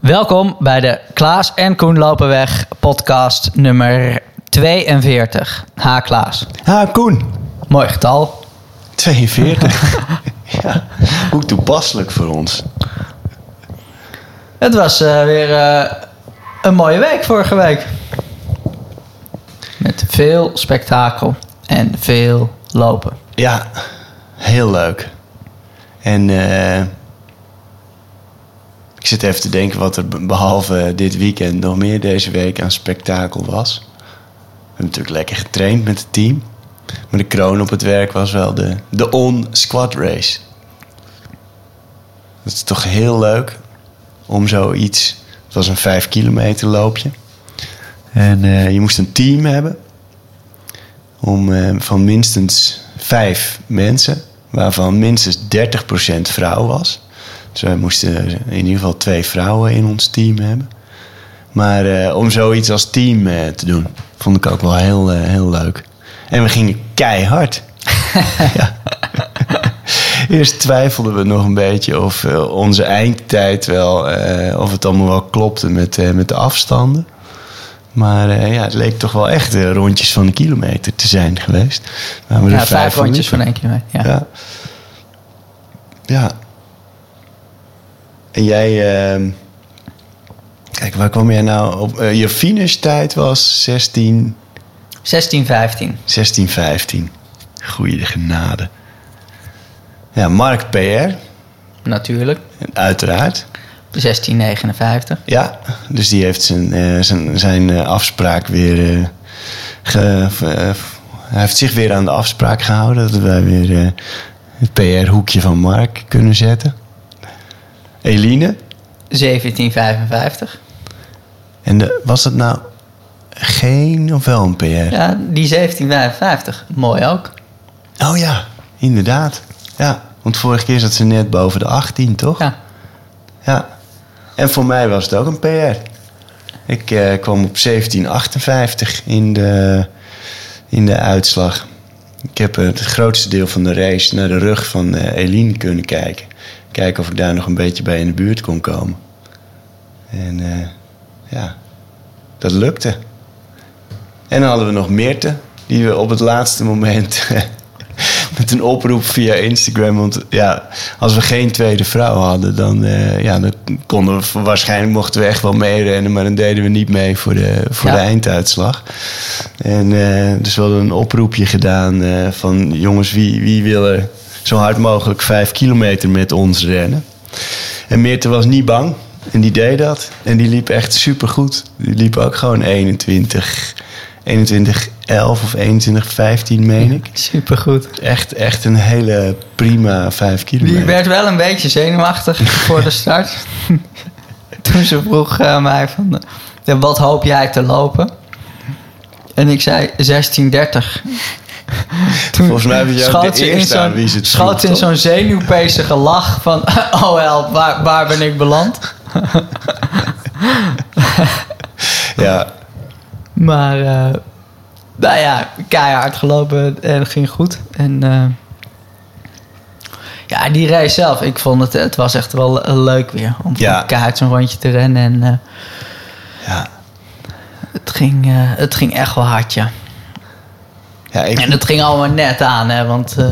Welkom bij de Klaas en Koen lopen weg podcast nummer 42. Ha Klaas. Ha, Koen. Mooi getal. 42. ja, hoe toepasselijk voor ons. Het was eh, weer eh, een mooie week vorige week. Met veel spektakel en veel lopen. Ja, heel leuk. En eh, ik zit even te denken wat er be- behalve dit weekend nog meer deze week aan spektakel was. We hebben natuurlijk lekker getraind met het team. Maar de kroon op het werk was wel de, de on-squad race. Dat is toch heel leuk om zoiets... Het was een vijf kilometer loopje. En eh, je moest een team hebben om, eh, van minstens vijf mensen, waarvan minstens 30% vrouw was. Dus wij moesten in ieder geval twee vrouwen in ons team hebben. Maar eh, om zoiets als team eh, te doen, vond ik ook wel heel, eh, heel leuk. En we gingen keihard. Eerst twijfelden we nog een beetje of onze eindtijd wel, of het allemaal wel klopte met, met de afstanden. Maar ja, het leek toch wel echt eh, rondjes van een kilometer te zijn geweest. Ja, vijf rondjes van één keer. Ja. Ja. ja. En jij... ehm, kijk, waar kwam jij nou op? Eh, je finishtijd was 16... 16, 15. 16, 15. Goeie genade. Ja, Mark PR. Natuurlijk. Uiteraard. 16, 59. Ja, dus die heeft zijn, eh, zijn, zijn eh, afspraak weer. ge- hij heeft zich weer aan de afspraak gehouden. Dat wij weer het PR-hoekje van Mark kunnen zetten. Eline. 1755. En de, was dat nou geen of wel een PR? Ja, die 1755. Mooi ook. Oh ja, inderdaad. Ja, want vorige keer zat ze net boven de 18, toch? Ja. Ja. En voor mij was het ook een PR. Ik eh, kwam op 1758 in de, in de uitslag. Ik heb eh, het grootste deel van de race naar de rug van eh, Eline kunnen kijken. Kijken of ik daar nog een beetje bij in de buurt kon komen. En eh, ja, dat lukte. En dan hadden we nog Meerte, die we op het laatste moment met een oproep via Instagram. Want ja, als we geen tweede vrouw hadden, dan, eh, ja, dan konden we waarschijnlijk mochten we echt wel meerennen, maar dan deden we niet mee voor de, voor Ja. de einduitslag. En eh, dus we hadden een oproepje gedaan van jongens, wie, wie wil er zo hard mogelijk vijf kilometer met ons rennen? En Meerte was niet bang. En die deed dat. En die liep echt supergoed. Die liep ook gewoon 21, 21 11 of 21, 15, meen ik. Supergoed. Echt, echt een hele prima 5 kilometer. Die werd wel een beetje zenuwachtig voor de start. Toen ze vroeg eh, mij van... eh, wat hoop jij te lopen? En ik zei 1630. Toen Volgens mij was jij schoot de eerste aan wie ze het schoot in zo'n zenuwpezige lach van... Oh help, waar, waar ben ik beland? Ja, Maar eh, nou ja, keihard gelopen en ging goed. En eh, ja, die race zelf, ik vond het, het was echt wel eh, leuk weer. Om Ja. van keihard zo'n rondje te rennen. En ja. het, ging, het ging echt wel hard, ja. Ja ik, En het ging allemaal net aan, hè, want eh,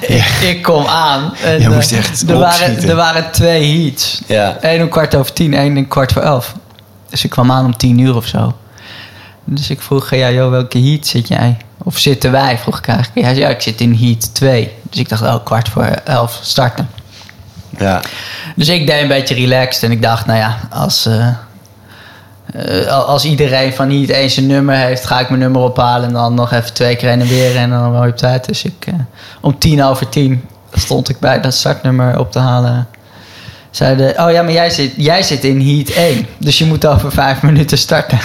ik, ik kom aan. En, Jij eh, moest echt er, waren, er waren twee heats. Ja. Eén om kwart over tien, één om kwart voor elf. Dus ik kwam aan om tien uur of zo. Dus ik vroeg, ja joh, welke heat zit jij? Of zitten wij, vroeg ik eigenlijk. Hij zei, ja, ik zit in heat 2. Dus ik dacht, oh, kwart voor elf starten. ja. Dus ik deed een beetje relaxed en ik dacht, nou ja, als, eh, eh, als iedereen van niet eens een nummer heeft, ga ik mijn nummer ophalen en dan nog even twee keer heen en weer en dan mooi op tijd. Dus ik, eh, om tien over tien stond ik bij dat startnummer op te halen. Zeiden, oh ja, maar jij zit, jij zit in heat 1, dus je moet over vijf minuten starten.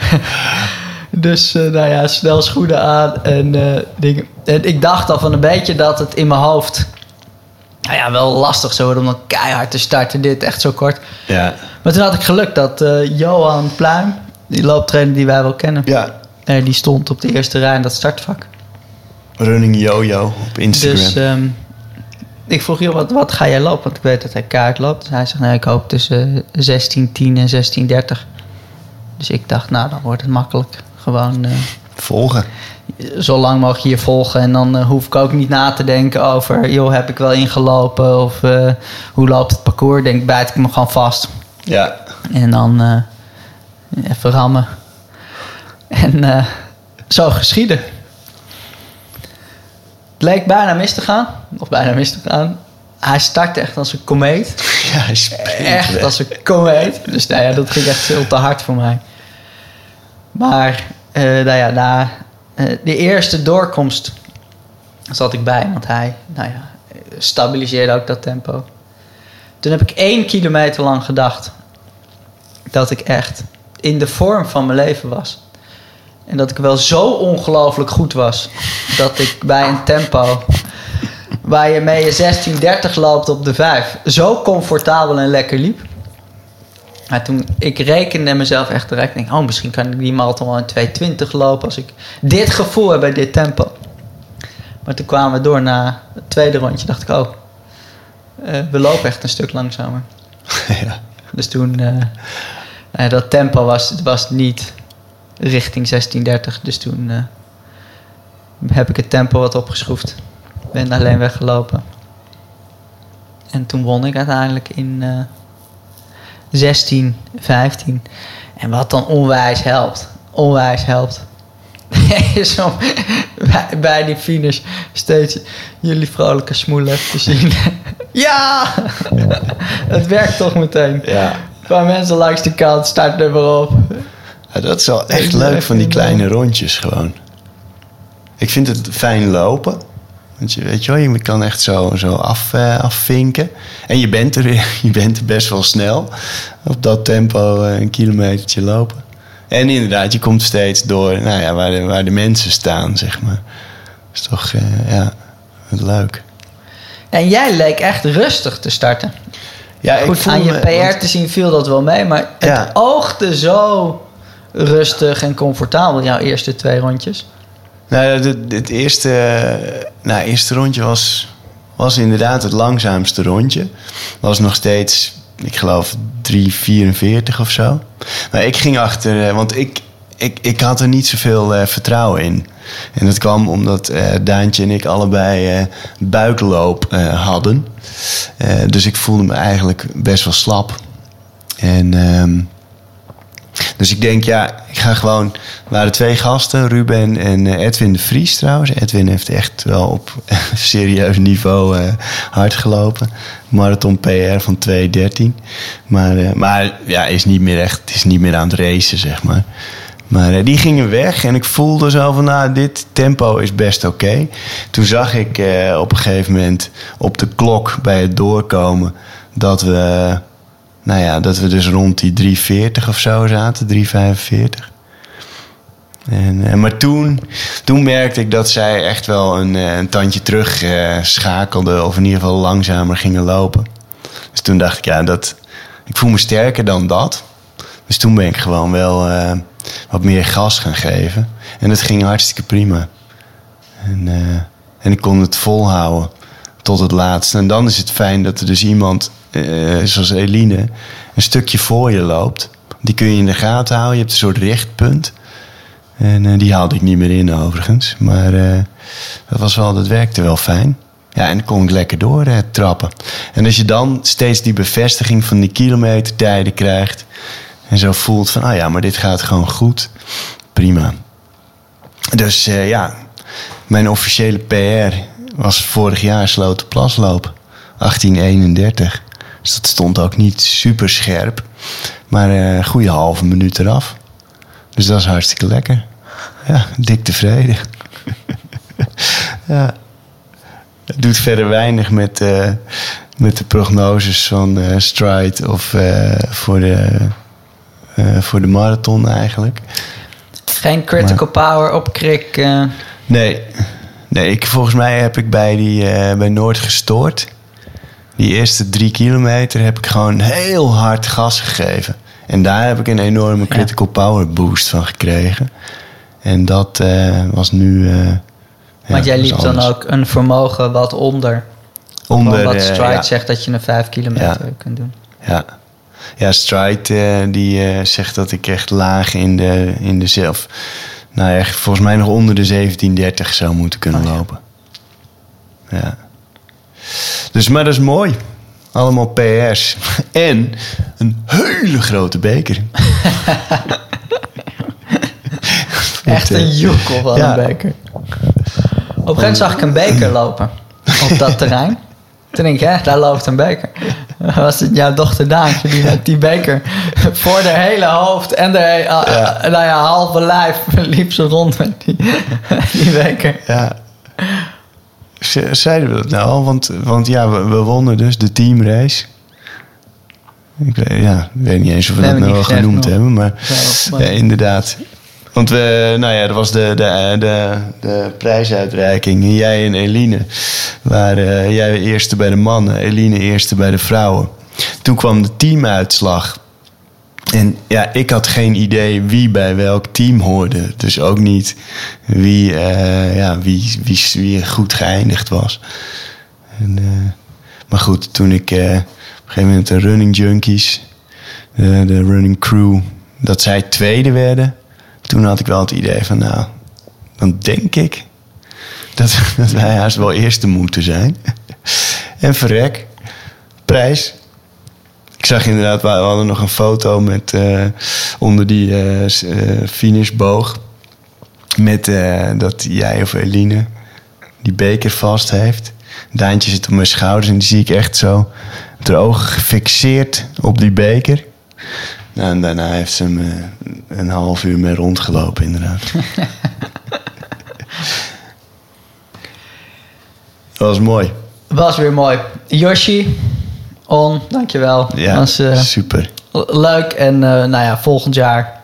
dus eh, nou ja, snel schoenen aan en. En ik dacht al van een beetje dat het in mijn hoofd nou ja, wel lastig zo wordt om dan keihard te starten. Dit echt zo kort. Ja. Maar toen had ik geluk dat eh, Johan Pluim, die looptrainer die wij wel kennen, ja. die stond op de eerste rij in dat startvak. Running Yo-Yo op Instagram. Dus ehm, ik vroeg, joh, wat, wat ga jij lopen? Want ik weet dat hij kaart loopt. Dus hij zegt, nee, ik hoop tussen 16, 10 en 16, 30. Dus ik dacht, nou, dan wordt het makkelijk. Gewoon eh, Volgen. zo lang mogelijk hier volgen. En dan eh, hoef ik ook niet na te denken over... joh, heb ik wel ingelopen? Of hoe loopt het parcours? Denk, bijt ik me gewoon vast. Ja. En dan eh, even rammen. En eh, zo geschieden. Het leek bijna mis te gaan. Of bijna mis te gaan. Hij startte echt als een komeet. Ja, hij Echt weg. als een komeet. Dus nou ja, dat ging echt veel te hard voor mij. Maar eh, nou ja, na de eerste doorkomst zat ik bij. Want hij nou ja, stabiliseerde ook dat tempo. Toen heb ik één kilometer lang gedacht dat ik echt in de vorm van mijn leven was. En dat ik wel zo ongelooflijk goed was dat ik bij een tempo waar je mee je 16.30 loopt op de 5 zo comfortabel en lekker liep. Maar toen, ik rekende mezelf echt direct. Denk, oh, misschien kan ik die marathon wel in 2.20 lopen als ik dit gevoel heb bij dit tempo. Maar toen kwamen we door na het tweede rondje. Dacht ik, oh, eh, we lopen echt een stuk langzamer. ja. Dus toen, eh, eh, dat tempo was, was niet richting 16.30. Dus toen heb ik het tempo wat opgeschroefd. Ben alleen weggelopen. En toen won ik uiteindelijk in eh 16, 15. En wat dan onwijs helpt. Onwijs helpt. om bij, bij die finish steeds jullie vrolijke smoelen te zien. ja! het werkt toch meteen. Ja. Een paar mensen langs de kant, startnummer op. Ja, dat is wel echt leuk van die in, kleine rondjes gewoon. Ik vind het fijn lopen. Want je weet je wel, je kan echt zo, zo af, eh, afvinken. En je bent, er, je bent er best wel snel. Op dat tempo eh, een kilometertje lopen. En inderdaad, je komt steeds door nou ja, waar, de, waar de mensen staan, zeg maar. Dat is toch, eh, ja, leuk. En jij leek echt rustig te starten. Ja, Goed, voel aan je me- PR want- te zien viel dat wel mee, maar het Ja. oogde zo rustig en comfortabel, jouw eerste twee rondjes. Nou, het, het eerste, nou, eerste rondje was, was inderdaad het langzaamste rondje. Was nog steeds, ik geloof, 3,44 of zo. Maar ik ging achter, eh, want ik, ik, ik had er niet zoveel eh, vertrouwen in. En dat kwam omdat eh, Daantje en ik allebei buikloop hadden. Dus ik voelde me eigenlijk best wel slap. En... ehm, dus ik denk, ja, ik ga gewoon... Er waren twee gasten, Ruben en eh, Edwin de Vries trouwens. Edwin heeft echt wel op serieus niveau eh, hard gelopen. Marathon PR van 2.13. Maar, eh, maar ja, is niet meer echt, is niet meer aan het racen, zeg maar. Maar die gingen weg en ik voelde zo van, nou, dit tempo is best oké. Toen zag ik op een gegeven moment op de klok bij het doorkomen... dat we nou ja, dat we dus rond die 340 of zo zaten, 345. En, eh, maar toen, toen merkte ik dat zij echt wel een, eh, een tandje terug schakelde, of in ieder geval langzamer gingen lopen. Dus toen dacht ik, ja, dat, ik voel me sterker dan dat. Dus toen ben ik gewoon wel wat meer gas gaan geven. En dat ging hartstikke prima. En, en ik kon het volhouden tot het laatste. En dan is het fijn dat er dus iemand, eh, zoals Eline, een stukje voor je loopt. Die kun je in de gaten houden. Je hebt een soort richtpunt. En eh, die haalde ik niet meer in overigens. Maar eh, dat was wel, dat werkte wel fijn. Ja, en dan kon ik lekker door trappen. En als je dan steeds die bevestiging van die kilometertijden krijgt. En zo voelt van, ah ja, maar dit gaat gewoon goed. Prima. Dus ja, mijn officiële PR was vorig jaar Slotenplasloop. 1831. Dus dat stond ook niet super scherp. Maar eh, een goede halve minuut eraf. Dus dat is hartstikke lekker. Ja, dik tevreden. ja. Het doet verder weinig met, eh, met de prognoses van eh, Stride of voor, de, voor de marathon eigenlijk. Geen critical power op krik. eh, Nee, nee ik, volgens mij heb ik bij, die, bij Noord gestoord. Die eerste drie kilometer heb ik gewoon heel hard gas gegeven. En daar heb ik een enorme critical power boost van gekregen. En dat eh, was nu. ja, want jij liep dan ook een vermogen wat onder Onder, wat eh, Stride ja. zegt dat je een 5 kilometer kunt doen. Ja, ja Stride die zegt dat ik echt laag in de, in de zelf... Nou volgens mij nog onder de 1730 zou moeten kunnen Oh lopen. Ja. Dus, maar dat is mooi. Allemaal PR's. En een hele grote beker. Echt eh, een joekel van ja. een beker. Op een gegeven moment zag ik een beker lopen op dat terrein. Toen denk ik, hè, daar loopt een beker. Was het jouw dochter Daantje die met die beker voor haar hele hoofd en de ah, Ja. nou ja, halve lijf liep ze rond met die, die beker. Ja. Ze- Zeiden we dat nou al? Want, want ja, we, we wonnen dus de teamrace. Ik weet, ja, weet niet eens of we dat nou gezegd genoemd nog. hebben. Maar, ja, inderdaad. Want we, nou ja, dat was de, de, de, de prijsuitreiking. Jij en Eline waren jij eerste bij de mannen, Eline eerste bij de vrouwen. Toen kwam de teamuitslag. En ja, ik had geen idee wie bij welk team hoorde. Dus ook niet wie, eh, ja, wie, wie, wie goed geëindigd was. En, eh, maar goed, toen ik eh, op een gegeven moment de running junkies, de running crew, dat zij tweede werden. Toen had ik wel het idee van, nou, dan denk ik dat, dat wij haast wel eerste moeten zijn. en verrek, prijs. Ik zag inderdaad, we hadden nog een foto met eh, onder die eh, finishboog. Met dat jij of Eline die beker vast heeft. Daantje zit op mijn schouders en die zie ik echt zo met haar ogen gefixeerd op die beker. Nou, en daarna heeft ze eh, een half uur mee rondgelopen, inderdaad. Dat was mooi. Was weer mooi. Yoshi, on, dankjewel. Ja, Was eh, super. leuk en eh, nou ja, volgend jaar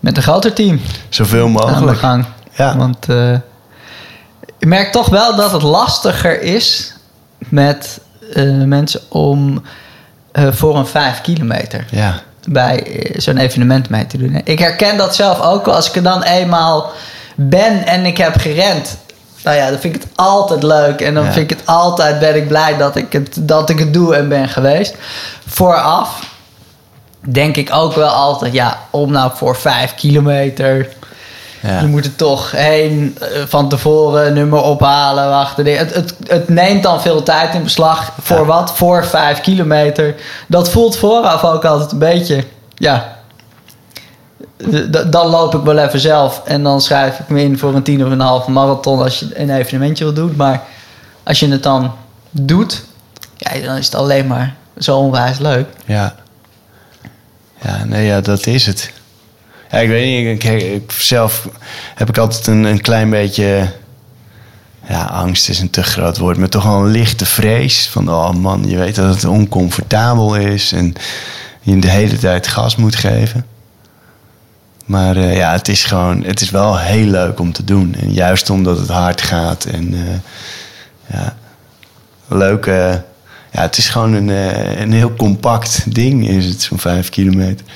met een groter team Zoveel aan de mogelijk. gang. Ja. Want eh, ik merk toch wel dat het lastiger is met mensen om voor een 5 kilometer Ja, bij zo'n evenement mee te doen. Ik herken dat zelf ook wel als ik er dan eenmaal ben en ik heb gerend. Nou ja, dan vind ik het altijd leuk. En dan Ja. vind ik het altijd, ben ik blij dat ik, het, dat ik het doe en ben geweest. Vooraf denk ik ook wel altijd, ja, om nou voor vijf kilometer... ja. Je moet er toch heen eh, van tevoren nummer ophalen, wachten. Het, het, het neemt dan veel tijd in beslag. Voor Ja. wat? Voor vijf kilometer. Dat voelt vooraf ook altijd een beetje. Ja. Dan loop ik wel even zelf en dan schrijf ik me in voor een tien of een halve marathon als je een evenementje wil doen. Maar als je het dan doet, ja, dan is het alleen maar zo onwijs leuk. Ja. Ja, nee, ja, dat is het. Ja, ik weet niet, ik- zelf heb ik altijd een, een klein beetje... Ja, angst is een te groot woord, maar toch wel een lichte vrees. Van, oh man, je weet dat het oncomfortabel is en je de hele tijd gas moet geven. Maar eh, ja, het is gewoon, het is wel heel leuk om te doen. En juist omdat het hard gaat en eh, ja, leuk. eh, ja, het is gewoon een, een heel compact ding, is het, zo'n vijf kilometer.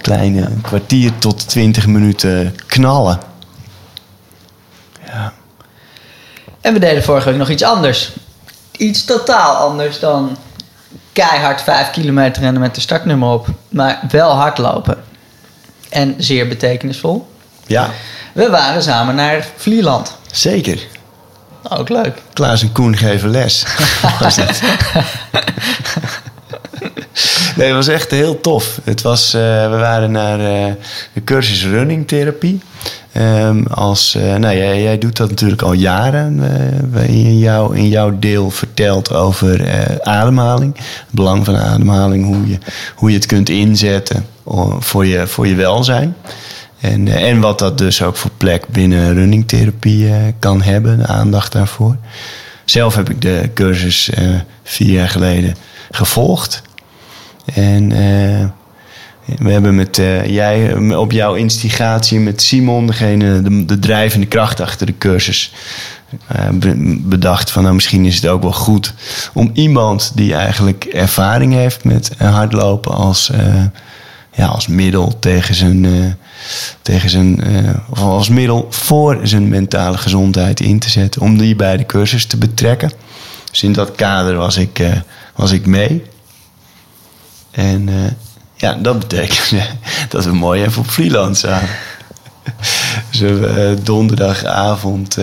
Kleine kwartier tot twintig minuten knallen. Ja, En we deden vorige week nog iets anders. Iets totaal anders dan keihard 5 kilometer rennen met de startnummer op. Maar wel hardlopen. En zeer betekenisvol. ja We waren samen naar Vlieland. zeker. Ook leuk. Klaas en Koen geven les. was het. nee, het was echt heel tof. Het was, eh, we waren naar eh, de cursus running therapie. Ehm, als, eh, nou, jij, doet dat natuurlijk al jaren. eh, jou, in jouw deel vertelt over eh, ademhaling. Het belang van ademhaling. Hoe je, hoe je het kunt inzetten voor je, voor je welzijn. En, en wat dat dus ook voor plek binnen runningtherapie kan hebben, de aandacht daarvoor. Zelf heb ik de cursus vier jaar geleden gevolgd. En we hebben met eh, jij eh, op jouw instigatie met Simon, degene, de, de drijvende kracht achter de cursus, eh, be- bedacht van nou misschien is het ook wel goed om iemand die eigenlijk ervaring heeft met hardlopen als, ja, als middel tegen zijn, tegen zijn of als middel voor zijn mentale gezondheid in te zetten. Om die bij de cursus te betrekken. Dus in dat kader was ik, was ik mee. En ja, dat betekent dat we mooi even op freelance zaten. dus we donderdagavond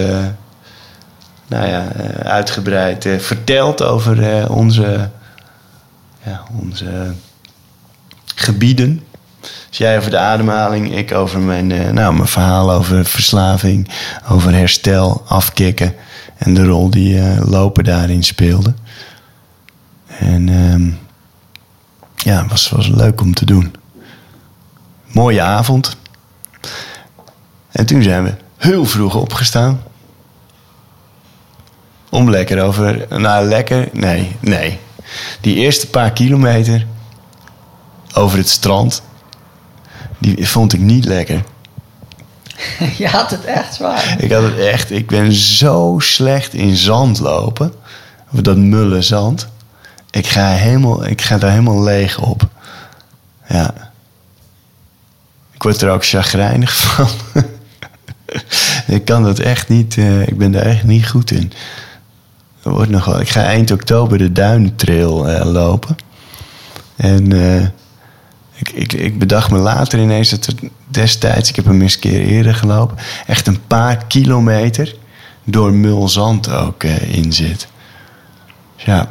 nou ja, uitgebreid verteld over onze, ja, onze gebieden. Dus jij over de ademhaling, ik over mijn, nou, mijn verhaal over verslaving, over herstel, afkicken en de rol die lopen daarin speelde. En uh, ja, het was, was leuk om te doen. Mooie avond. En toen zijn we heel vroeg opgestaan. Om lekker over, nou lekker, nee, nee. Die eerste paar kilometer over het strand. Die vond ik niet lekker. Je had het echt zwaar. Ik had het echt. Ik ben zo slecht in zand lopen. Of dat mulle zand. Ik ga, helemaal, ik ga daar helemaal leeg op. Ja. Ik word er ook chagrijnig van. ik kan dat echt niet. Uh, ik ben daar echt niet goed in. Er wordt nog wel, ik ga eind oktober de Duintrail uh, lopen. En uh, ik, ik, ik, bedacht me later ineens dat er destijds, ik heb hem eens een keer eerder gelopen, echt een paar kilometer door mulzand ook in zit. Ja.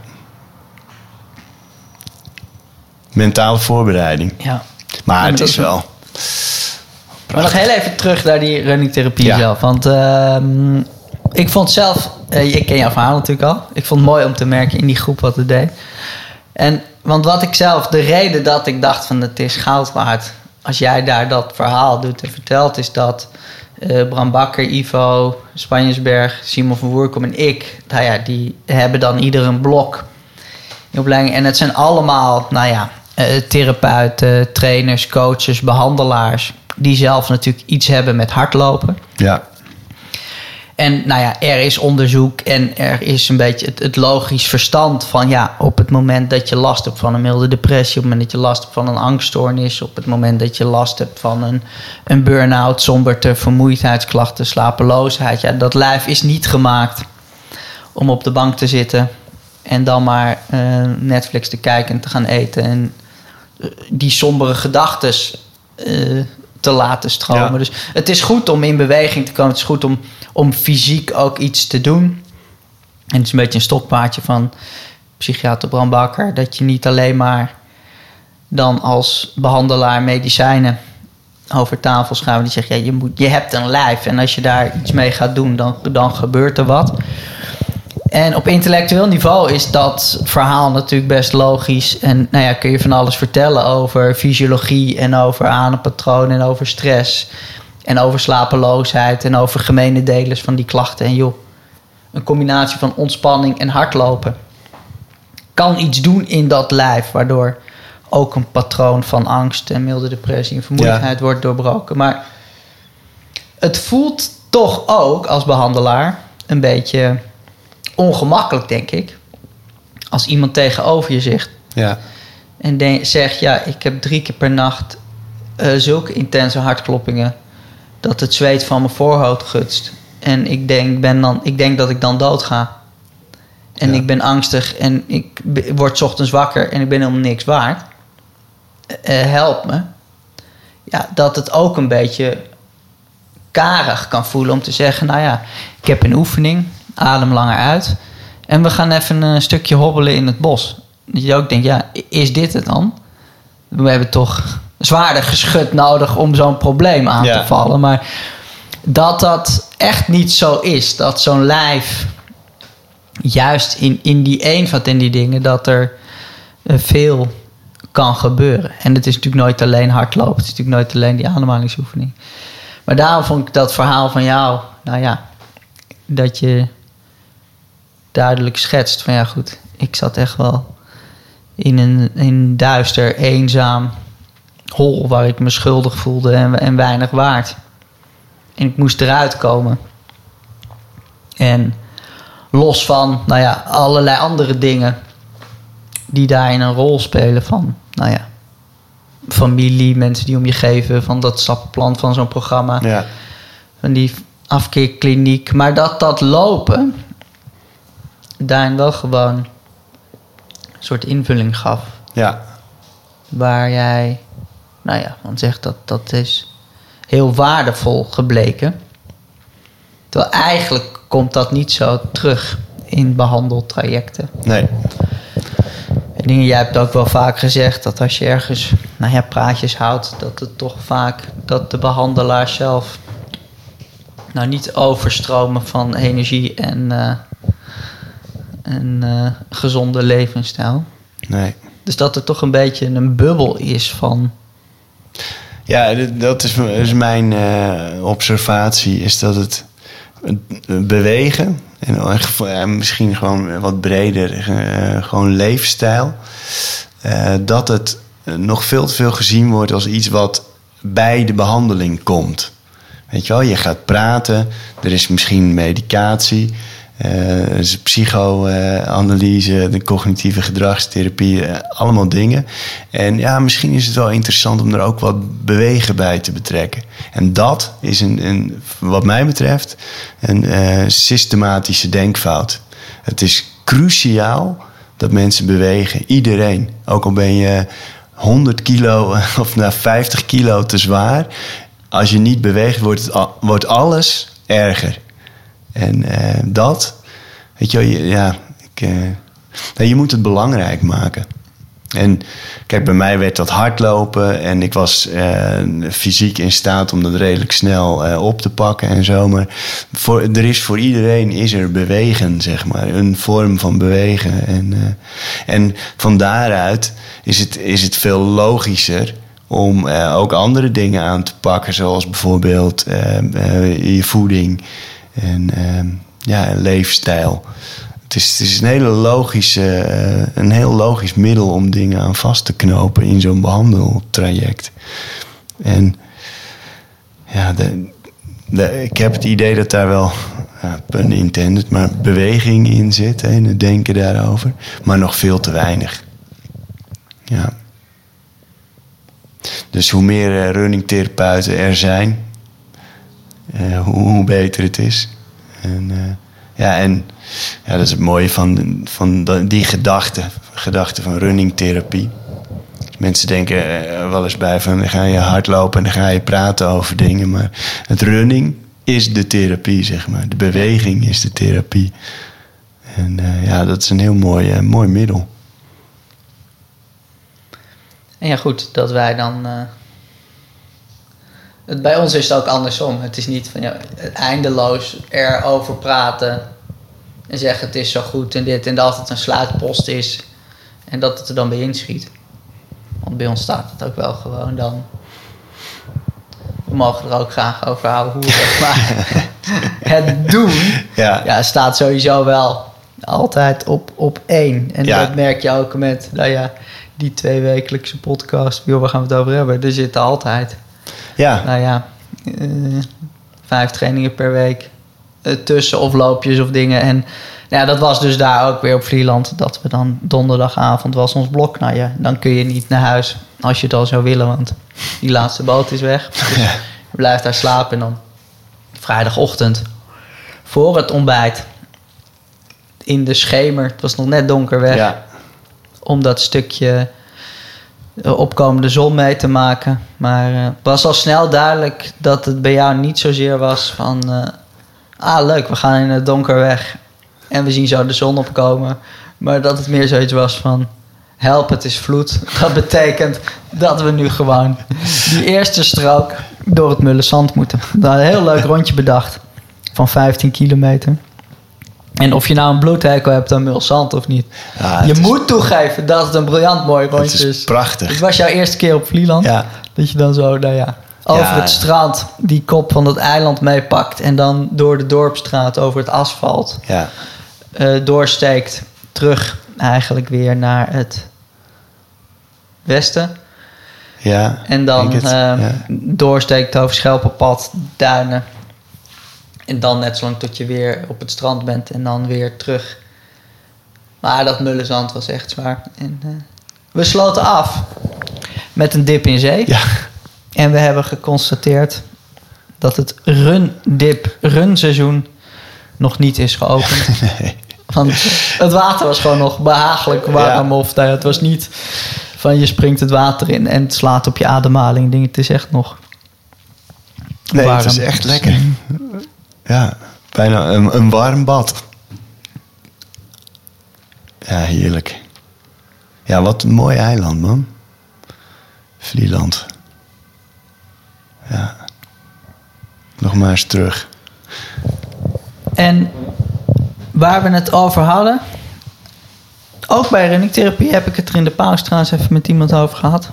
Mentale voorbereiding. Ja. Maar het is wel. Maar nog heel even terug naar die runningtherapie ja. zelf. Want uh, ik vond zelf, uh, ik ken jouw verhaal natuurlijk al. Ik vond het mooi om te merken in die groep wat het deed. En want wat ik zelf, de reden dat ik dacht van het is goud waard. Als jij daar dat verhaal doet en vertelt, is dat uh, Bram Bakker, Ivo, Spanjesberg, Simon van Woerkom en ik, nou ja, die hebben dan ieder een blok in opleiding. En het zijn allemaal, nou ja, therapeuten, trainers, coaches, behandelaars, die zelf natuurlijk iets hebben met hardlopen. Ja. En nou ja, er is onderzoek en er is een beetje het, het, logisch verstand van ja, op het moment dat je last hebt van een milde depressie, op het moment dat je last hebt van een angststoornis, op het moment dat je last hebt van een, een burn-out, somberte, vermoeidheidsklachten, slapeloosheid, ja, dat lijf is niet gemaakt om op de bank te zitten en dan maar uh, Netflix te kijken en te gaan eten en die sombere gedachten uh, te laten stromen. Ja. Dus het is goed om in beweging te komen. Het is goed om, om fysiek ook iets te doen. En het is een beetje een stokpaardje van psychiater Bram Bakker. Dat je niet alleen maar dan als behandelaar medicijnen over tafel schuiven. Die zegt, ja, je, moet, je hebt een lijf. En als je daar iets mee gaat doen, dan, dan gebeurt er wat. En op intellectueel niveau is dat verhaal natuurlijk best logisch. En nou ja, kun je van alles vertellen over fysiologie en over ademapatroon en over stress. En over slapeloosheid en over gemene delers van die klachten. En joh, een combinatie van ontspanning en hardlopen kan iets doen in dat lijf, waardoor ook een patroon van angst en milde depressie en vermoeidheid ja. wordt doorbroken. Maar het voelt toch ook als behandelaar een beetje ongemakkelijk, denk ik. Als iemand tegenover je zegt. Ja. En zegt, ja, ik heb drie keer per nacht uh, zulke intense hartkloppingen. dat het zweet van mijn voorhoofd gutst. En ik denk, ben dan, ik denk dat ik dan dood ga. En ja. ik ben angstig en ik word ochtends wakker en ik ben helemaal niks waard. Uh, help me. Ja, dat het ook een beetje karig kan voelen om te zeggen: Nou ja, ik heb een oefening adem langer uit. En we gaan even een stukje hobbelen in het bos. Dat je ook denkt, ja, is dit het dan? We hebben toch zwaarder geschud nodig om zo'n probleem aan ja. te vallen. Maar dat dat echt niet zo is. Dat zo'n lijf, juist in, in die eenvoud in die dingen, dat er veel kan gebeuren. En het is natuurlijk nooit alleen hardlopen. Het is natuurlijk nooit alleen die ademhalingsoefening. Maar daarom vond ik dat verhaal van jou, nou ja, dat je duidelijk schetst van ja goed, ik zat echt wel in een, in duister, eenzaam hol waar ik me schuldig voelde en, en weinig waard. En ik moest eruit komen. En los van, nou ja, allerlei andere dingen die daarin een rol spelen van, nou ja, familie, mensen die om je geven, van dat stappenplan van zo'n programma, Ja, van die afkeerkliniek. Maar dat dat lopen daarin wel gewoon een soort invulling gaf. ja, Waar jij, nou ja, want zegt dat dat is heel waardevol gebleken. Terwijl eigenlijk komt dat niet zo terug in behandeltrajecten. nee, En dingen, jij hebt ook wel vaak gezegd dat als je ergens nou ja, praatjes houdt, dat het toch vaak dat de behandelaar zelf nou niet overstromen van energie en, eh, en eh, gezonde levensstijl. nee. Dus dat er toch een beetje een bubbel is van. Ja, dat is, is mijn eh, observatie. Is dat het het bewegen... en misschien gewoon wat breder... eh, gewoon leefstijl... dat het nog veel te veel gezien wordt als iets wat bij de behandeling komt. Weet je wel, je gaat praten, er is misschien medicatie, eh, is psychoanalyse, de cognitieve gedragstherapie, eh, allemaal dingen. En ja, misschien is het wel interessant om er ook wat bewegen bij te betrekken. En dat is een, een wat mij betreft een eh, systematische denkfout. Het is cruciaal dat mensen bewegen, iedereen. Ook al ben je 100 kilo of nou 50 kilo te zwaar. Als je niet beweegt, wordt, wordt alles erger. En eh, dat, weet je, ja, ik, eh, je moet het belangrijk maken. En kijk, bij mij werd dat hardlopen en ik was eh, fysiek in staat om dat redelijk snel op te pakken en zo. Maar voor, er is voor iedereen is er bewegen, zeg maar, een vorm van bewegen. En, en van daaruit is het, is het veel logischer om ook andere dingen aan te pakken, zoals bijvoorbeeld je voeding en eh, ja, leefstijl. Het is, het is een, hele logische, eh, een heel logisch middel om dingen aan vast te knopen in zo'n behandeltraject. En ja, de, de, ik heb het idee dat daar wel, ja, pun intended, maar beweging in zit, hè, in het denken daarover. Maar nog veel te weinig. Ja. Dus hoe meer eh, runningtherapeuten er zijn, eh, hoe, beter het is. En, eh, ja, en ja, dat is het mooie van, van die gedachte, gedachte van runningtherapie. Mensen denken eh, wel eens bij van dan ga je hardlopen en dan ga je praten over dingen. Maar het running is de therapie, zeg maar. De beweging is de therapie. En ja, dat is een heel mooi, mooi middel. En ja, goed, dat wij dan. Het, bij ons is het ook andersom. Het is niet van ja, eindeloos erover praten en zeggen het is zo goed en dit en dat het een sluitpost is en dat het er dan bij inschiet. Want bij ons staat het ook wel gewoon dan. We mogen er ook graag over houden hoe het maar het doen Ja, ja, staat sowieso wel altijd op, op één. En Ja. dat merk je ook met, nou ja, die twee wekelijkse podcast. Joh, waar gaan we het over hebben? Er zitten altijd, ja, nou ja, eh, vijf trainingen per week eh, tussen of loopjes of dingen. En ja, dat was dus daar ook weer op Vlieland. Dat we dan donderdagavond was ons blok. Nou ja, dan kun je niet naar huis als je het al zou willen. Want die laatste boot is weg. Dus Ja. je blijft daar slapen. En dan vrijdagochtend voor het ontbijt. In de schemer. Het was nog net donker weg. ja, Om dat stukje opkomende zon mee te maken. Maar eh, het was al snel duidelijk dat het bij jou niet zozeer was van... eh, ah, leuk, we gaan in het donker weg. En we zien zo de zon opkomen. Maar dat het meer zoiets was van... Help, het is vloed. Dat betekent dat we nu gewoon die eerste strook door het Mullenzand moeten. Daar een heel leuk rondje bedacht. Van 15 kilometer. En of je nou een bloedhekel hebt aan Mulzand of niet. Ja, je het is- moet toegeven dat het een briljant mooi het rondje is is. prachtig. Het was jouw eerste keer op Vlieland. Ja, Dat je dan zo, nou ja, over Ja. het strand die kop van het eiland meepakt. En dan door de dorpstraat over het asfalt ja, eh, doorsteekt. Terug eigenlijk weer naar het westen. ja. En dan het, ja. doorsteekt over Schelpenpad, Duinen. En dan net zolang tot je weer op het strand bent en dan weer terug. Maar dat mullenzand was echt zwaar. En, eh, we sloten af met een dip in zee. Ja. En we hebben geconstateerd dat het run-dip run-seizoen nog niet is geopend. Nee. Want het water was gewoon nog behagelijk warm. Ja. Of nou het was niet van je springt het water in en het slaat op je ademhaling. Het is echt nog Nee, warm. het is echt lekker. Ja, bijna een, een warm bad. Ja, heerlijk. Ja, wat een mooi eiland, man. Vlieland. Ja. Nog maar eens terug. En waar we het over hadden, ook bij runningtherapie heb ik het er in de pauze trouwens even met iemand over gehad.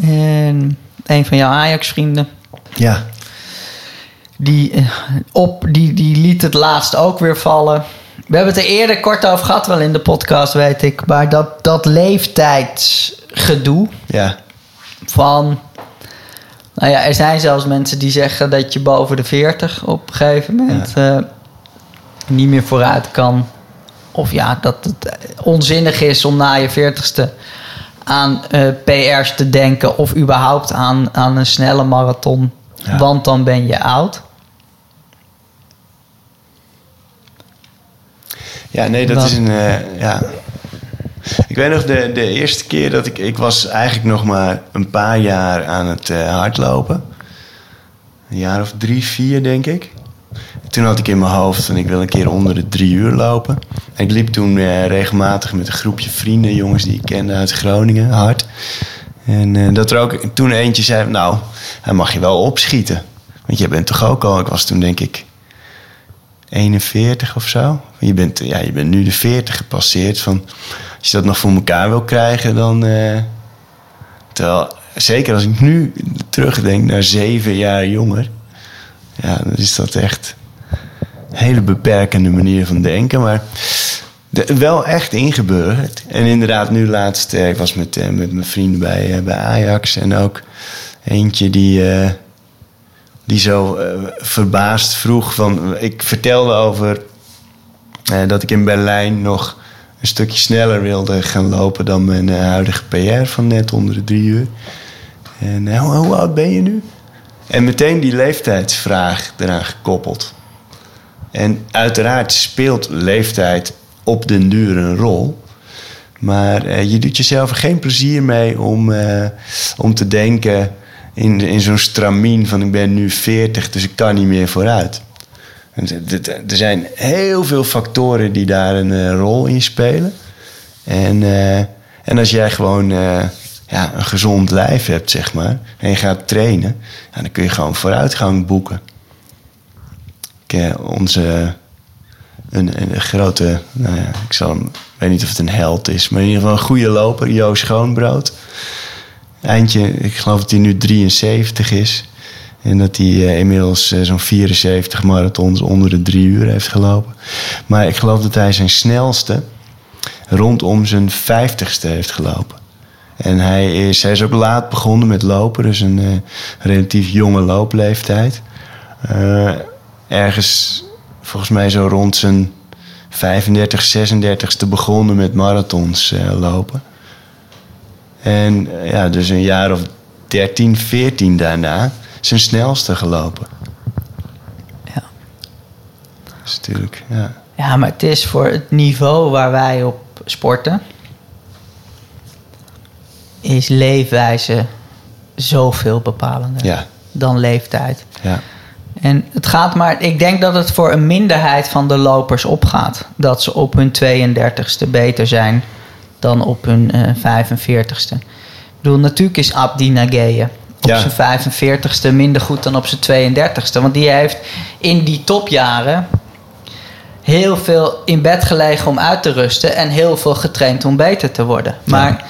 En een van jouw Ajax-vrienden, Ja, die, eh, op, die, die liet het laatst ook weer vallen. We hebben het er eerder kort over gehad, wel in de podcast, weet ik. Maar dat, dat leeftijdsgedoe ja, van... Nou ja, er zijn zelfs mensen die zeggen dat je boven de 40 op een gegeven moment eh, niet meer vooruit kan. Of ja, dat het onzinnig is om na je 40ste aan eh, PR's te denken. Of überhaupt aan, aan een snelle marathon. Ja. Want dan ben je oud. Ja, nee, dat Wat? is een. eh, ja. Ik weet nog de, de eerste keer dat ik. Ik was eigenlijk nog maar een paar jaar aan het eh, hardlopen. Een jaar of drie, vier, denk ik. Toen had ik in mijn hoofd van ik wil een keer onder de drie uur lopen. En ik liep toen eh, regelmatig met een groepje vrienden, jongens die ik kende uit Groningen, hard. En dat er ook toen eentje zei: Nou, hij mag je wel opschieten. Want jij bent toch ook al. Ik was toen denk ik 41 of zo. Je bent, ja, je bent nu de 40 gepasseerd. Van, als je dat nog voor elkaar wil krijgen, dan. eh, terwijl, zeker als ik nu terugdenk naar zeven jaar jonger. Ja, dan is dat echt een hele beperkende manier van denken. Maar wel echt ingeburgerd. En inderdaad, nu laatst, eh, ik was met, eh, met mijn vrienden bij, bij Ajax. En ook eentje die. Die zo eh, verbaasd vroeg van... Ik vertelde over eh, dat ik in Berlijn nog een stukje sneller wilde gaan lopen... dan mijn eh, huidige PR van net onder de drie uur. En hoe, oud ben je nu? En meteen die leeftijdsvraag eraan gekoppeld. En uiteraard speelt leeftijd op den duur een rol... Maar je doet jezelf er geen plezier mee om, om te denken in, in zo'n stramien van ik ben nu 40, dus ik kan niet meer vooruit. D- Er zijn heel veel factoren die daar een eh, rol in spelen. En, eh, en als jij gewoon eh, ja, een gezond lijf hebt, zeg maar, en je gaat trainen, ja, dan kun je gewoon vooruitgang boeken. Ik, eh, onze een, een grote, nou ja, ik zal weet niet of het een held is, maar in ieder geval een goede loper, Joost Schoonbrood. Eindje, ik geloof dat hij nu 73 is. En dat hij eh, inmiddels eh, zo'n 74 marathons onder de drie uur heeft gelopen. Maar ik geloof dat hij zijn snelste rondom zijn 50ste heeft gelopen. En hij is, hij is ook laat begonnen met lopen, dus een eh, relatief jonge loopleeftijd. Ergens, volgens mij zo rond zijn 35, 36ste begonnen met marathons lopen. En eh, ja, dus een jaar of 13, 14 daarna zijn snelste gelopen. Ja. Dat is natuurlijk, ja. Ja, maar het is voor het niveau waar wij op sporten, is leefwijze zoveel bepalender Ja, dan leeftijd. ja, En het gaat maar, ik denk dat het voor een minderheid van de lopers opgaat. Dat ze op hun 32ste beter zijn dan op hun eh 45ste. Ik bedoel, natuurlijk is Abdi Nageye op Ja. zijn 45ste minder goed dan op zijn 32ste. Want die heeft in die topjaren heel veel in bed gelegen om uit te rusten en heel veel getraind om beter te worden. Maar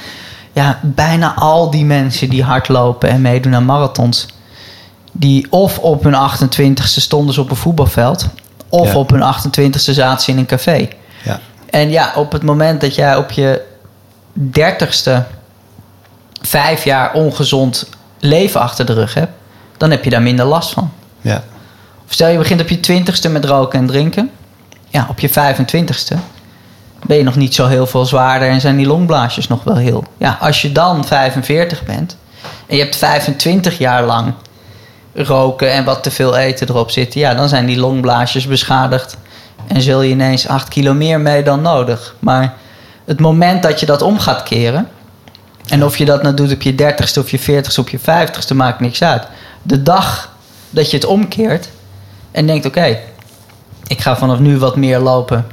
ja, bijna al die mensen die hardlopen en meedoen aan marathons, die of op hun 28ste stonden ze op een voetbalveld, of Ja. op hun 28ste zaten ze in een café. ja, En ja, op het moment dat jij op je 30ste vijf jaar ongezond leven achter de rug hebt, dan heb je daar minder last van. ja, Of stel je begint op je 20ste met roken en drinken. Ja, op je 25ste ben je nog niet zo heel veel zwaarder en zijn die longblaasjes nog wel heel. Ja, als je dan 45 bent en je hebt 25 jaar lang roken en wat te veel eten erop zitten, ja, dan zijn die longblaasjes beschadigd en zul je ineens 8 kilo meer mee dan nodig. Maar het moment dat je dat om gaat keren, en of je dat nou doet op je 30ste of je 40ste of je 50ste, maakt niks uit. De dag dat je het omkeert en denkt: oké, ik ga vanaf nu wat meer lopen.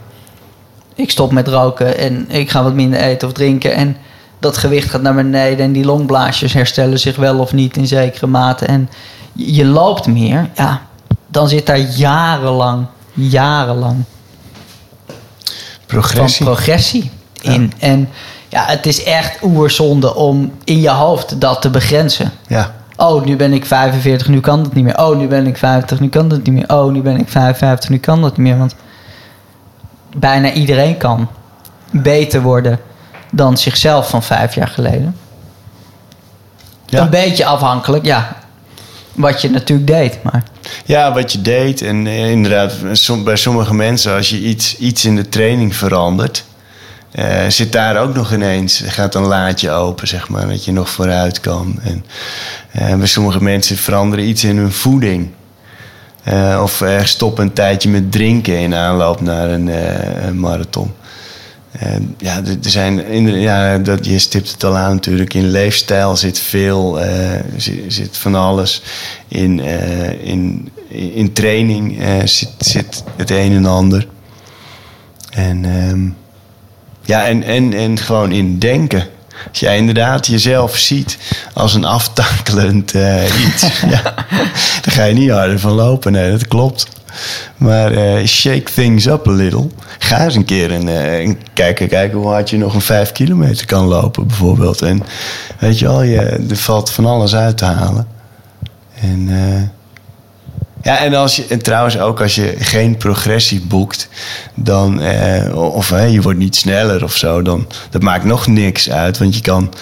Ik stop met roken en ik ga wat minder eten of drinken. En dat gewicht gaat naar beneden en die longblaasjes herstellen zich wel of niet in zekere mate. En je loopt meer, ja, dan zit daar jarenlang, jarenlang Progressie. van progressie in. En ja, het is echt oerzonde om in je hoofd dat te begrenzen. Ja. Oh, nu ben ik 45, nu kan dat niet meer. Oh, nu ben ik 50, nu kan dat niet meer. Oh, nu ben ik 55, nu kan dat niet meer. Want bijna iedereen kan beter worden dan zichzelf van vijf jaar geleden. Ja. Een beetje afhankelijk, ja. Wat je natuurlijk deed, maar... Ja, wat je deed. En eh, inderdaad, bij sommige mensen, als je iets, iets in de training verandert, eh, zit daar ook nog ineens, gaat een laadje open, zeg maar, dat je nog vooruit kan. En bij sommige mensen veranderen iets in hun voeding. Eh, of stoppen een tijdje met drinken in aanloop naar een, een marathon. Ja, er zijn, inder- ja, dat, je stipt het al aan natuurlijk. In leefstijl zit veel, zit, zit van alles. In, in, in training zit, zit het een en ander. En, ehm, ja, en, en, en gewoon in denken. Als jij inderdaad jezelf ziet als een aftakelend eh, iets, ja, dan ga je niet harder van lopen. Nee, dat klopt. Maar eh, shake things up a little. Ga eens een keer en, eh, en kijken, kijken hoe hard je nog een vijf kilometer kan lopen, bijvoorbeeld. En weet je wel, je, er valt van alles uit te halen. En, ja, en, als je, en trouwens ook als je geen progressie boekt, dan, eh, of je wordt niet sneller of zo, dan dat maakt nog niks uit. Want je kan,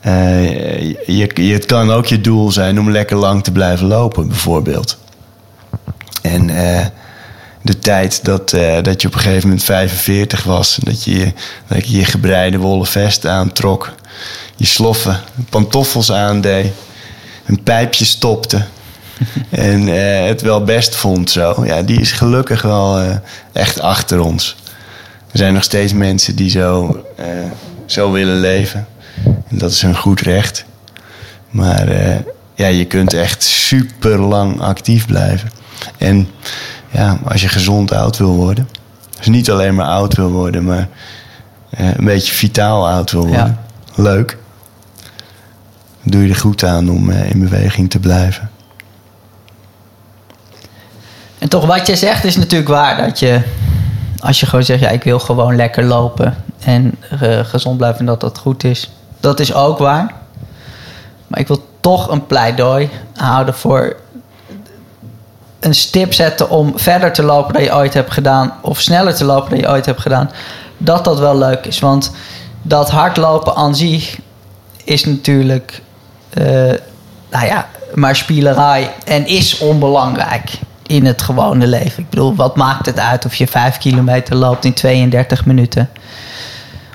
eh, je, je, het kan ook je doel zijn om lekker lang te blijven lopen, bijvoorbeeld. En eh, de tijd dat, eh, dat je op een gegeven moment 45 was, dat je- dat je, je gebreide wollen vest aantrok, je sloffen, pantoffels aandeed, een pijpje stopte en eh, het wel best vond zo. Ja, die is gelukkig wel eh, echt achter ons. Er zijn nog steeds mensen die zo, eh, zo willen leven. En dat is hun goed recht. Maar ja, je kunt echt super lang actief blijven. En ja, als je gezond oud wil worden. Dus niet alleen maar oud wil worden, maar een beetje vitaal oud wil worden. Leuk. Dan doe je er goed aan om in beweging te blijven. En toch, wat je zegt is natuurlijk waar. Dat je, als je gewoon zegt, ja, ik wil gewoon lekker lopen en eh, gezond blijven en dat dat goed is. Dat is ook waar. Maar ik wil toch een pleidooi houden voor een stip zetten om verder te lopen dan je ooit hebt gedaan. Of sneller te lopen dan je ooit hebt gedaan. Dat dat wel leuk is. Want dat hardlopen aan zich is natuurlijk, eh, nou ja, maar spielerij en is onbelangrijk in het gewone leven. Ik bedoel, wat maakt het uit of je 5 kilometer loopt in 32 minuten?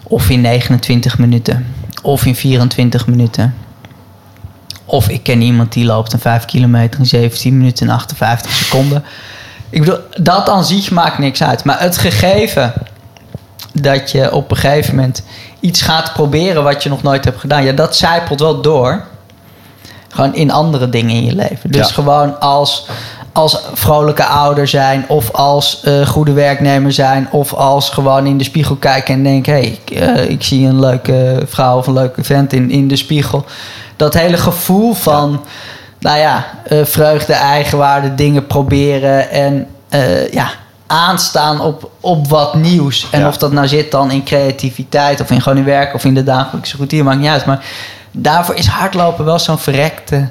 Of in 29 minuten? Of in 24 minuten? Of ik ken iemand die loopt een 5 kilometer in 17 minuten en 58 seconden. Ik bedoel, dat aan zich maakt niks uit. Maar het gegeven dat je op een gegeven moment iets gaat proberen wat je nog nooit hebt gedaan, ja, dat zijpelt wel door. Gewoon in andere dingen in je leven. Dus Ja. gewoon als, als vrolijke ouder zijn, of als eh, goede werknemer zijn, of als gewoon in de spiegel kijken en denken: hé, hey, ik, eh, ik zie een leuke vrouw of een leuke vent in, in de spiegel. Dat hele gevoel van, nou ja, eh, vreugde, eigenwaarde, dingen proberen en ja, aanstaan op, op wat nieuws. En Ja. of dat nou zit dan in creativiteit of in gewoon in werk of in de dagelijkse routine, maakt niet uit. Maar daarvoor is hardlopen wel zo'n verrekte,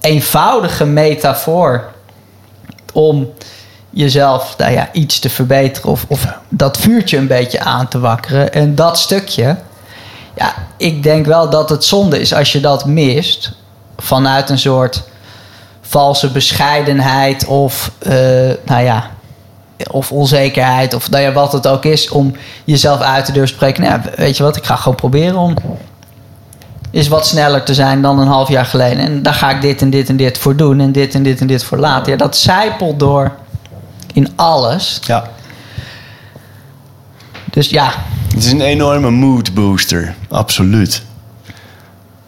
eenvoudige metafoor om jezelf nou ja, iets te verbeteren of, of dat vuurtje een beetje aan te wakkeren. En dat stukje, ja, ik denk wel dat het zonde is als je dat mist vanuit een soort valse bescheidenheid of, eh, nou ja, of onzekerheid, of nou ja, wat het ook is, om jezelf uit te durven spreken. Nou, ja, weet je wat, ik ga gewoon proberen om is wat sneller te zijn dan een half jaar geleden. En daar ga ik dit en dit en dit voor doen en dit en dit en dit voor laten. Ja, dat zijpelt door in alles. Ja. Dus ja. Het is een enorme mood booster, absoluut.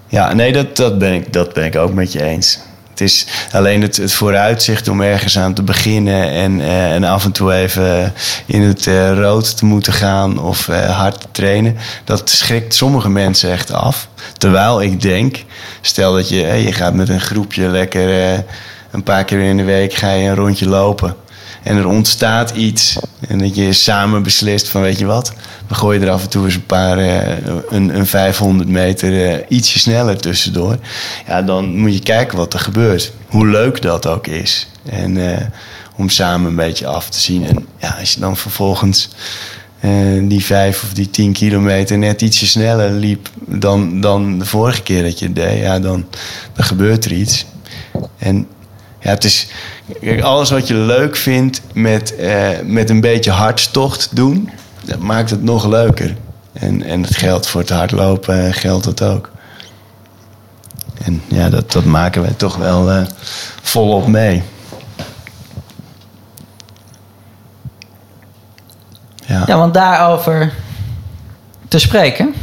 Ja, nee, dat, dat, ben ik, dat ben ik ook met je eens. Het is alleen het, vooruitzicht om ergens aan te beginnen en, eh, en af en toe even in het eh, rood te moeten gaan of eh, hard te trainen. Dat schrikt sommige mensen echt af. Terwijl ik denk, stel dat je, je gaat met een groepje lekker een paar keer in de week ga je een rondje lopen. En er ontstaat iets. En dat je samen beslist van weet je wat, we gooien er af en toe eens een paar, eh, een, een 500 meter eh, ietsje sneller tussendoor. Ja, dan moet je kijken wat er gebeurt. Hoe leuk dat ook is. En eh, om samen een beetje af te zien. En ja, als je dan vervolgens die vijf of die tien kilometer net ietsje sneller liep dan, dan de vorige keer dat je deed, ja, dan, dan gebeurt er iets. En ja, het is kijk, alles wat je leuk vindt met, eh, met een beetje hartstocht doen, dat maakt het nog leuker. En, en het geldt voor het hardlopen, geldt dat ook. En ja, dat, dat maken wij toch wel eh, volop mee. Ja. ja, want daarover te spreken.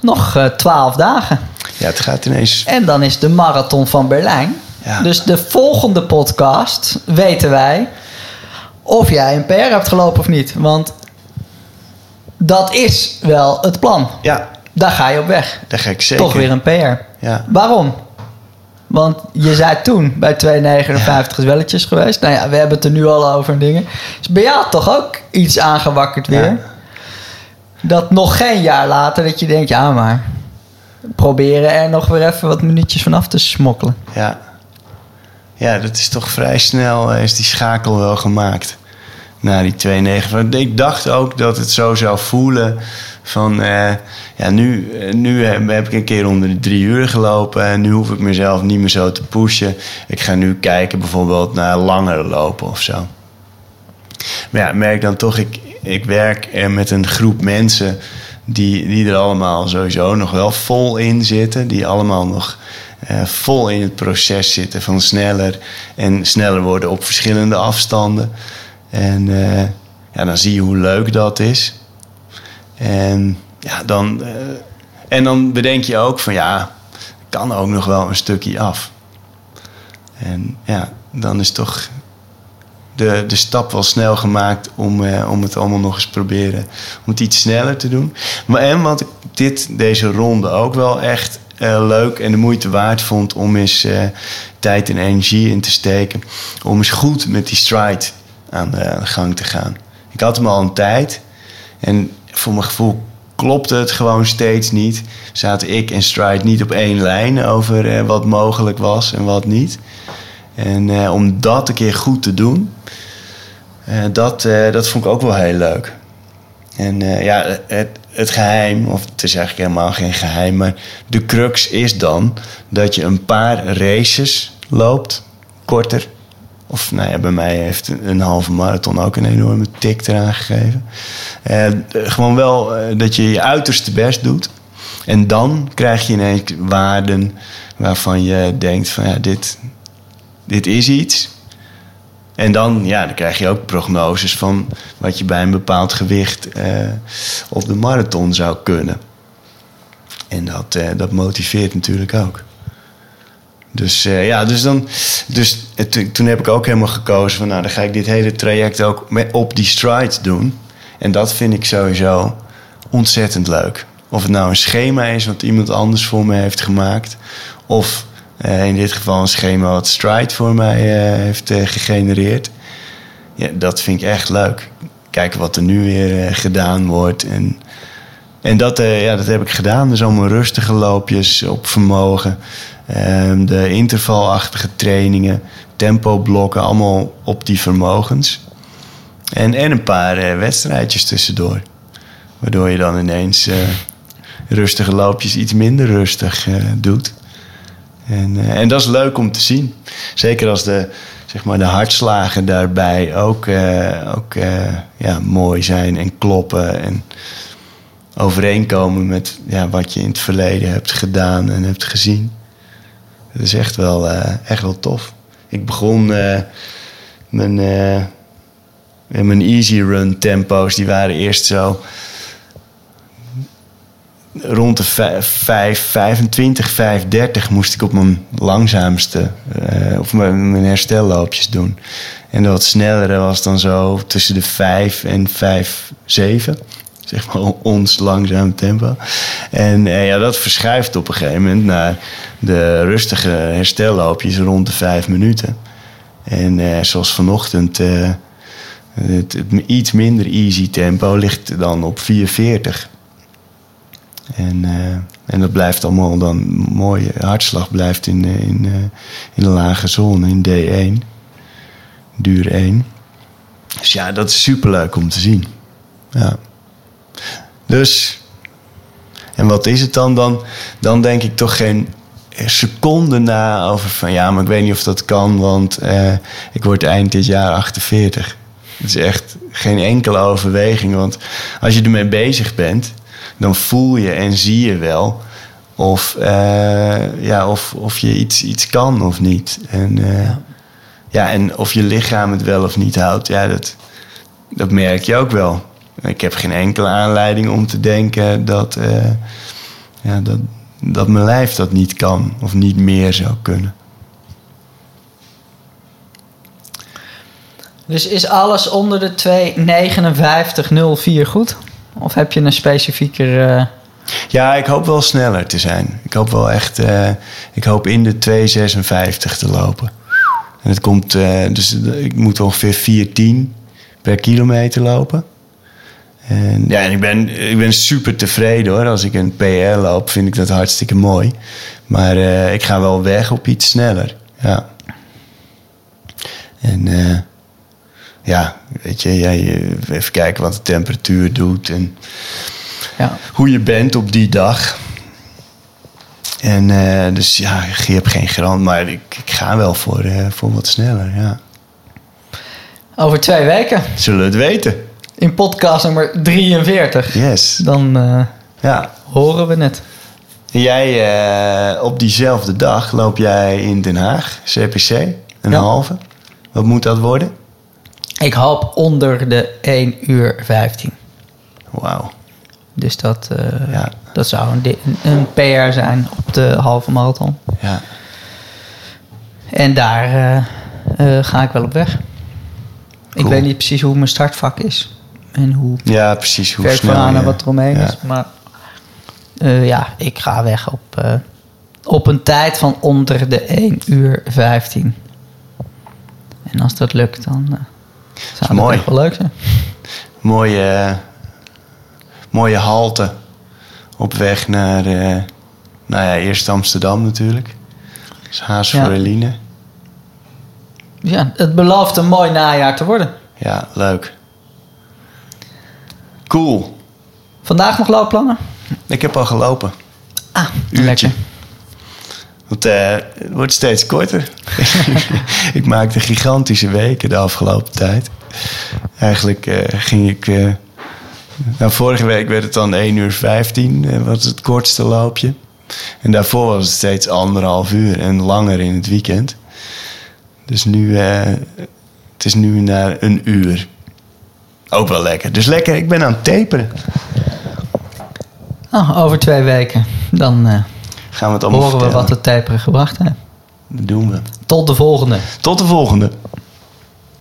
Nog eh, twaalf dagen. ja, het gaat ineens. En dan is de marathon van Berlijn. Ja. Dus de volgende podcast weten wij of jij een PR hebt gelopen of niet. Want dat is wel het plan. Ja, Daar ga je op weg. daar ga ik zeker. Toch weer een PR. Ja. Waarom? Want je zei toen bij 2,59 is welletjes geweest. Nou ja, we hebben het er nu al over en dingen. Dus bij jou toch ook iets aangewakkerd weer. Ja. Dat nog geen jaar later dat je denkt, ja maar... Proberen er nog weer even wat minuutjes vanaf te smokkelen. Ja. Ja, dat is toch vrij snel eh, is die schakel wel gemaakt. Na die 2,9. Want Ik dacht ook dat het zo zou voelen van... eh, ja, nu, eh, nu heb ik een keer onder de drie uur gelopen... en nu hoef ik mezelf niet meer zo te pushen. Ik ga nu kijken bijvoorbeeld naar langer lopen of zo. Maar ja, merk dan toch, ik, ik werk er met een groep mensen die, die er allemaal sowieso nog wel vol in zitten. Die allemaal nog eh, vol in het proces zitten van sneller en sneller worden op verschillende afstanden. En eh, ja, dan zie je hoe leuk dat is. En, ja, dan, eh, en dan bedenk je ook van ja, kan ook nog wel een stukje af. En ja, dan is toch de, de stap wel snel gemaakt om, om het allemaal nog eens proberen. Om het iets sneller te doen. Maar en wat dit, deze ronde ook wel echt eh, leuk en de moeite waard vond om eens eh, tijd en energie in te steken. Om eens goed met die stride aan de, gang te gaan. Ik had hem al een tijd. En voor mijn gevoel klopte het gewoon steeds niet. Zaten ik en stride niet op één lijn over eh, wat mogelijk was en wat niet. En om dat een keer goed te doen, dat, dat vond ik ook wel heel leuk. En ja, het, het geheim, of het is eigenlijk helemaal geen geheim, maar de crux is dan dat je een paar races loopt, korter. Of nou ja, bij mij heeft een, halve marathon ook een enorme tik eraan gegeven. Eh, gewoon wel eh, dat je je uiterste best doet. En dan krijg je ineens waarden waarvan je denkt van ja, dit, dit is iets. En dan, ja, dan krijg je ook prognoses van wat je bij een bepaald gewicht eh, op de marathon zou kunnen. En dat, eh, dat motiveert natuurlijk ook. Dus eh, ja, dus, dan, dus toen heb ik ook helemaal gekozen van nou, dan ga ik dit hele traject ook op die stride doen. En dat vind ik sowieso ontzettend leuk. Of het nou een schema is wat iemand anders voor me heeft gemaakt. Of in dit geval een schema wat Stride voor mij eh, heeft eh, gegenereerd. Ja, dat vind ik echt leuk. Kijken wat er nu weer eh, gedaan wordt. En, en dat, eh, ja, dat heb ik gedaan. Dus allemaal rustige loopjes op vermogen. Ehm, de intervalachtige trainingen. Tempoblokken, allemaal op die vermogens. En, en een paar eh, wedstrijdjes tussendoor. Waardoor je dan ineens eh, rustige loopjes iets minder rustig eh, doet. En, eh, en dat is leuk om te zien. Zeker als de zeg maar de hartslagen daarbij ook, eh, ook eh, ja, mooi zijn en kloppen. En overeenkomen met ja, wat je in het verleden hebt gedaan en hebt gezien. Het is echt wel, echt wel tof. Ik begon mijn, mijn easy run tempo's, die waren eerst zo rond de 5, 25, 5, moest ik op mijn langzaamste uh, of mijn, herstelloopjes doen. En de wat snellere was dan zo tussen de 5 en 5, 7. Zeg maar ons langzaam tempo. En uh, ja, dat verschuift op een gegeven moment naar de rustige herstelloopjes rond de 5 minuten. En uh, zoals vanochtend, het, het, iets minder easy tempo ligt dan op 440. En, uh, en dat blijft allemaal dan mooi. Hartslag blijft in, in, uh, in de lage zone, in D1. Duur 1. Dus ja, dat is superleuk om te zien. Ja. Dus, en wat is het dan? Dan, dan denk ik toch geen seconde na over van... ja, maar ik weet niet of dat kan, want ik word eind dit jaar 48. Het is echt geen enkele overweging, want als je ermee bezig bent dan voel je en zie je wel of, uh, ja, of, of je iets, iets kan of niet. En, uh, ja. ja. en of je lichaam het wel of niet houdt, ja, dat, dat merk je ook wel. Ik heb geen enkele aanleiding om te denken dat, uh, ja, dat, dat mijn lijf dat niet kan of niet meer zou kunnen. Dus is alles onder de 2,59,04 goed? Of heb je een specifieker... Uh... Ja, ik hoop wel sneller te zijn. Ik hoop wel echt... Uh, ik hoop in de 2,56 te lopen. En het komt... Uh, dus ik moet ongeveer 4,10 per kilometer lopen. En ja, en ik ben, ik ben super tevreden hoor. Als ik een PR loop, vind ik dat hartstikke mooi. Maar ik ga wel weg op iets sneller. Ja. En ja, weet je, jij, even kijken wat de temperatuur doet en ja. hoe je bent op die dag. En uh, dus ja, je hebt geen garant, maar ik, ik ga wel voor, uh, voor wat sneller, ja. Over twee weken. Zullen we het weten. In podcast nummer 43. Yes. Dan uh, ja. horen we het. En jij, op diezelfde dag loop jij in Den Haag, CPC, een ja. halve. Wat moet dat worden? Ik hoop onder de 1 uur 15. Wauw. Dus dat, uh, ja. dat zou een, een, PR zijn op de halve marathon. Ja. En daar uh, uh, ga ik wel op weg. Cool. Ik weet niet precies hoe mijn startvak is. En hoe ja, precies, hoe snel aan en wat eromheen ja. is. Maar ja, ik ga weg op, op een tijd van onder de 1 uur 15. En als dat lukt, dan zou mooi. echt wel leuk zijn. Mooie, mooie halte op weg naar, uh, nou ja, eerst Amsterdam natuurlijk. Dus Haas voor Eline. Ja, het belooft een mooi najaar te worden. Ja, leuk. Cool. Vandaag nog loopplannen? Ik heb al gelopen. Ah, Uurtje. lekker. Want uh, het wordt steeds korter. ik maakte gigantische weken de afgelopen tijd. Eigenlijk uh, ging ik. Uh, nou, vorige week werd het dan 1 uur 15, was het kortste loopje. En daarvoor was het steeds anderhalf uur en langer in het weekend. Dus nu, het is nu naar een uur. Ook wel lekker. Dus lekker, ik ben aan het taperen. Oh, over twee weken. Dan gaan we het allemaal horen we wat het taperen gebracht heeft. Dat doen we. Tot de volgende. Tot de volgende.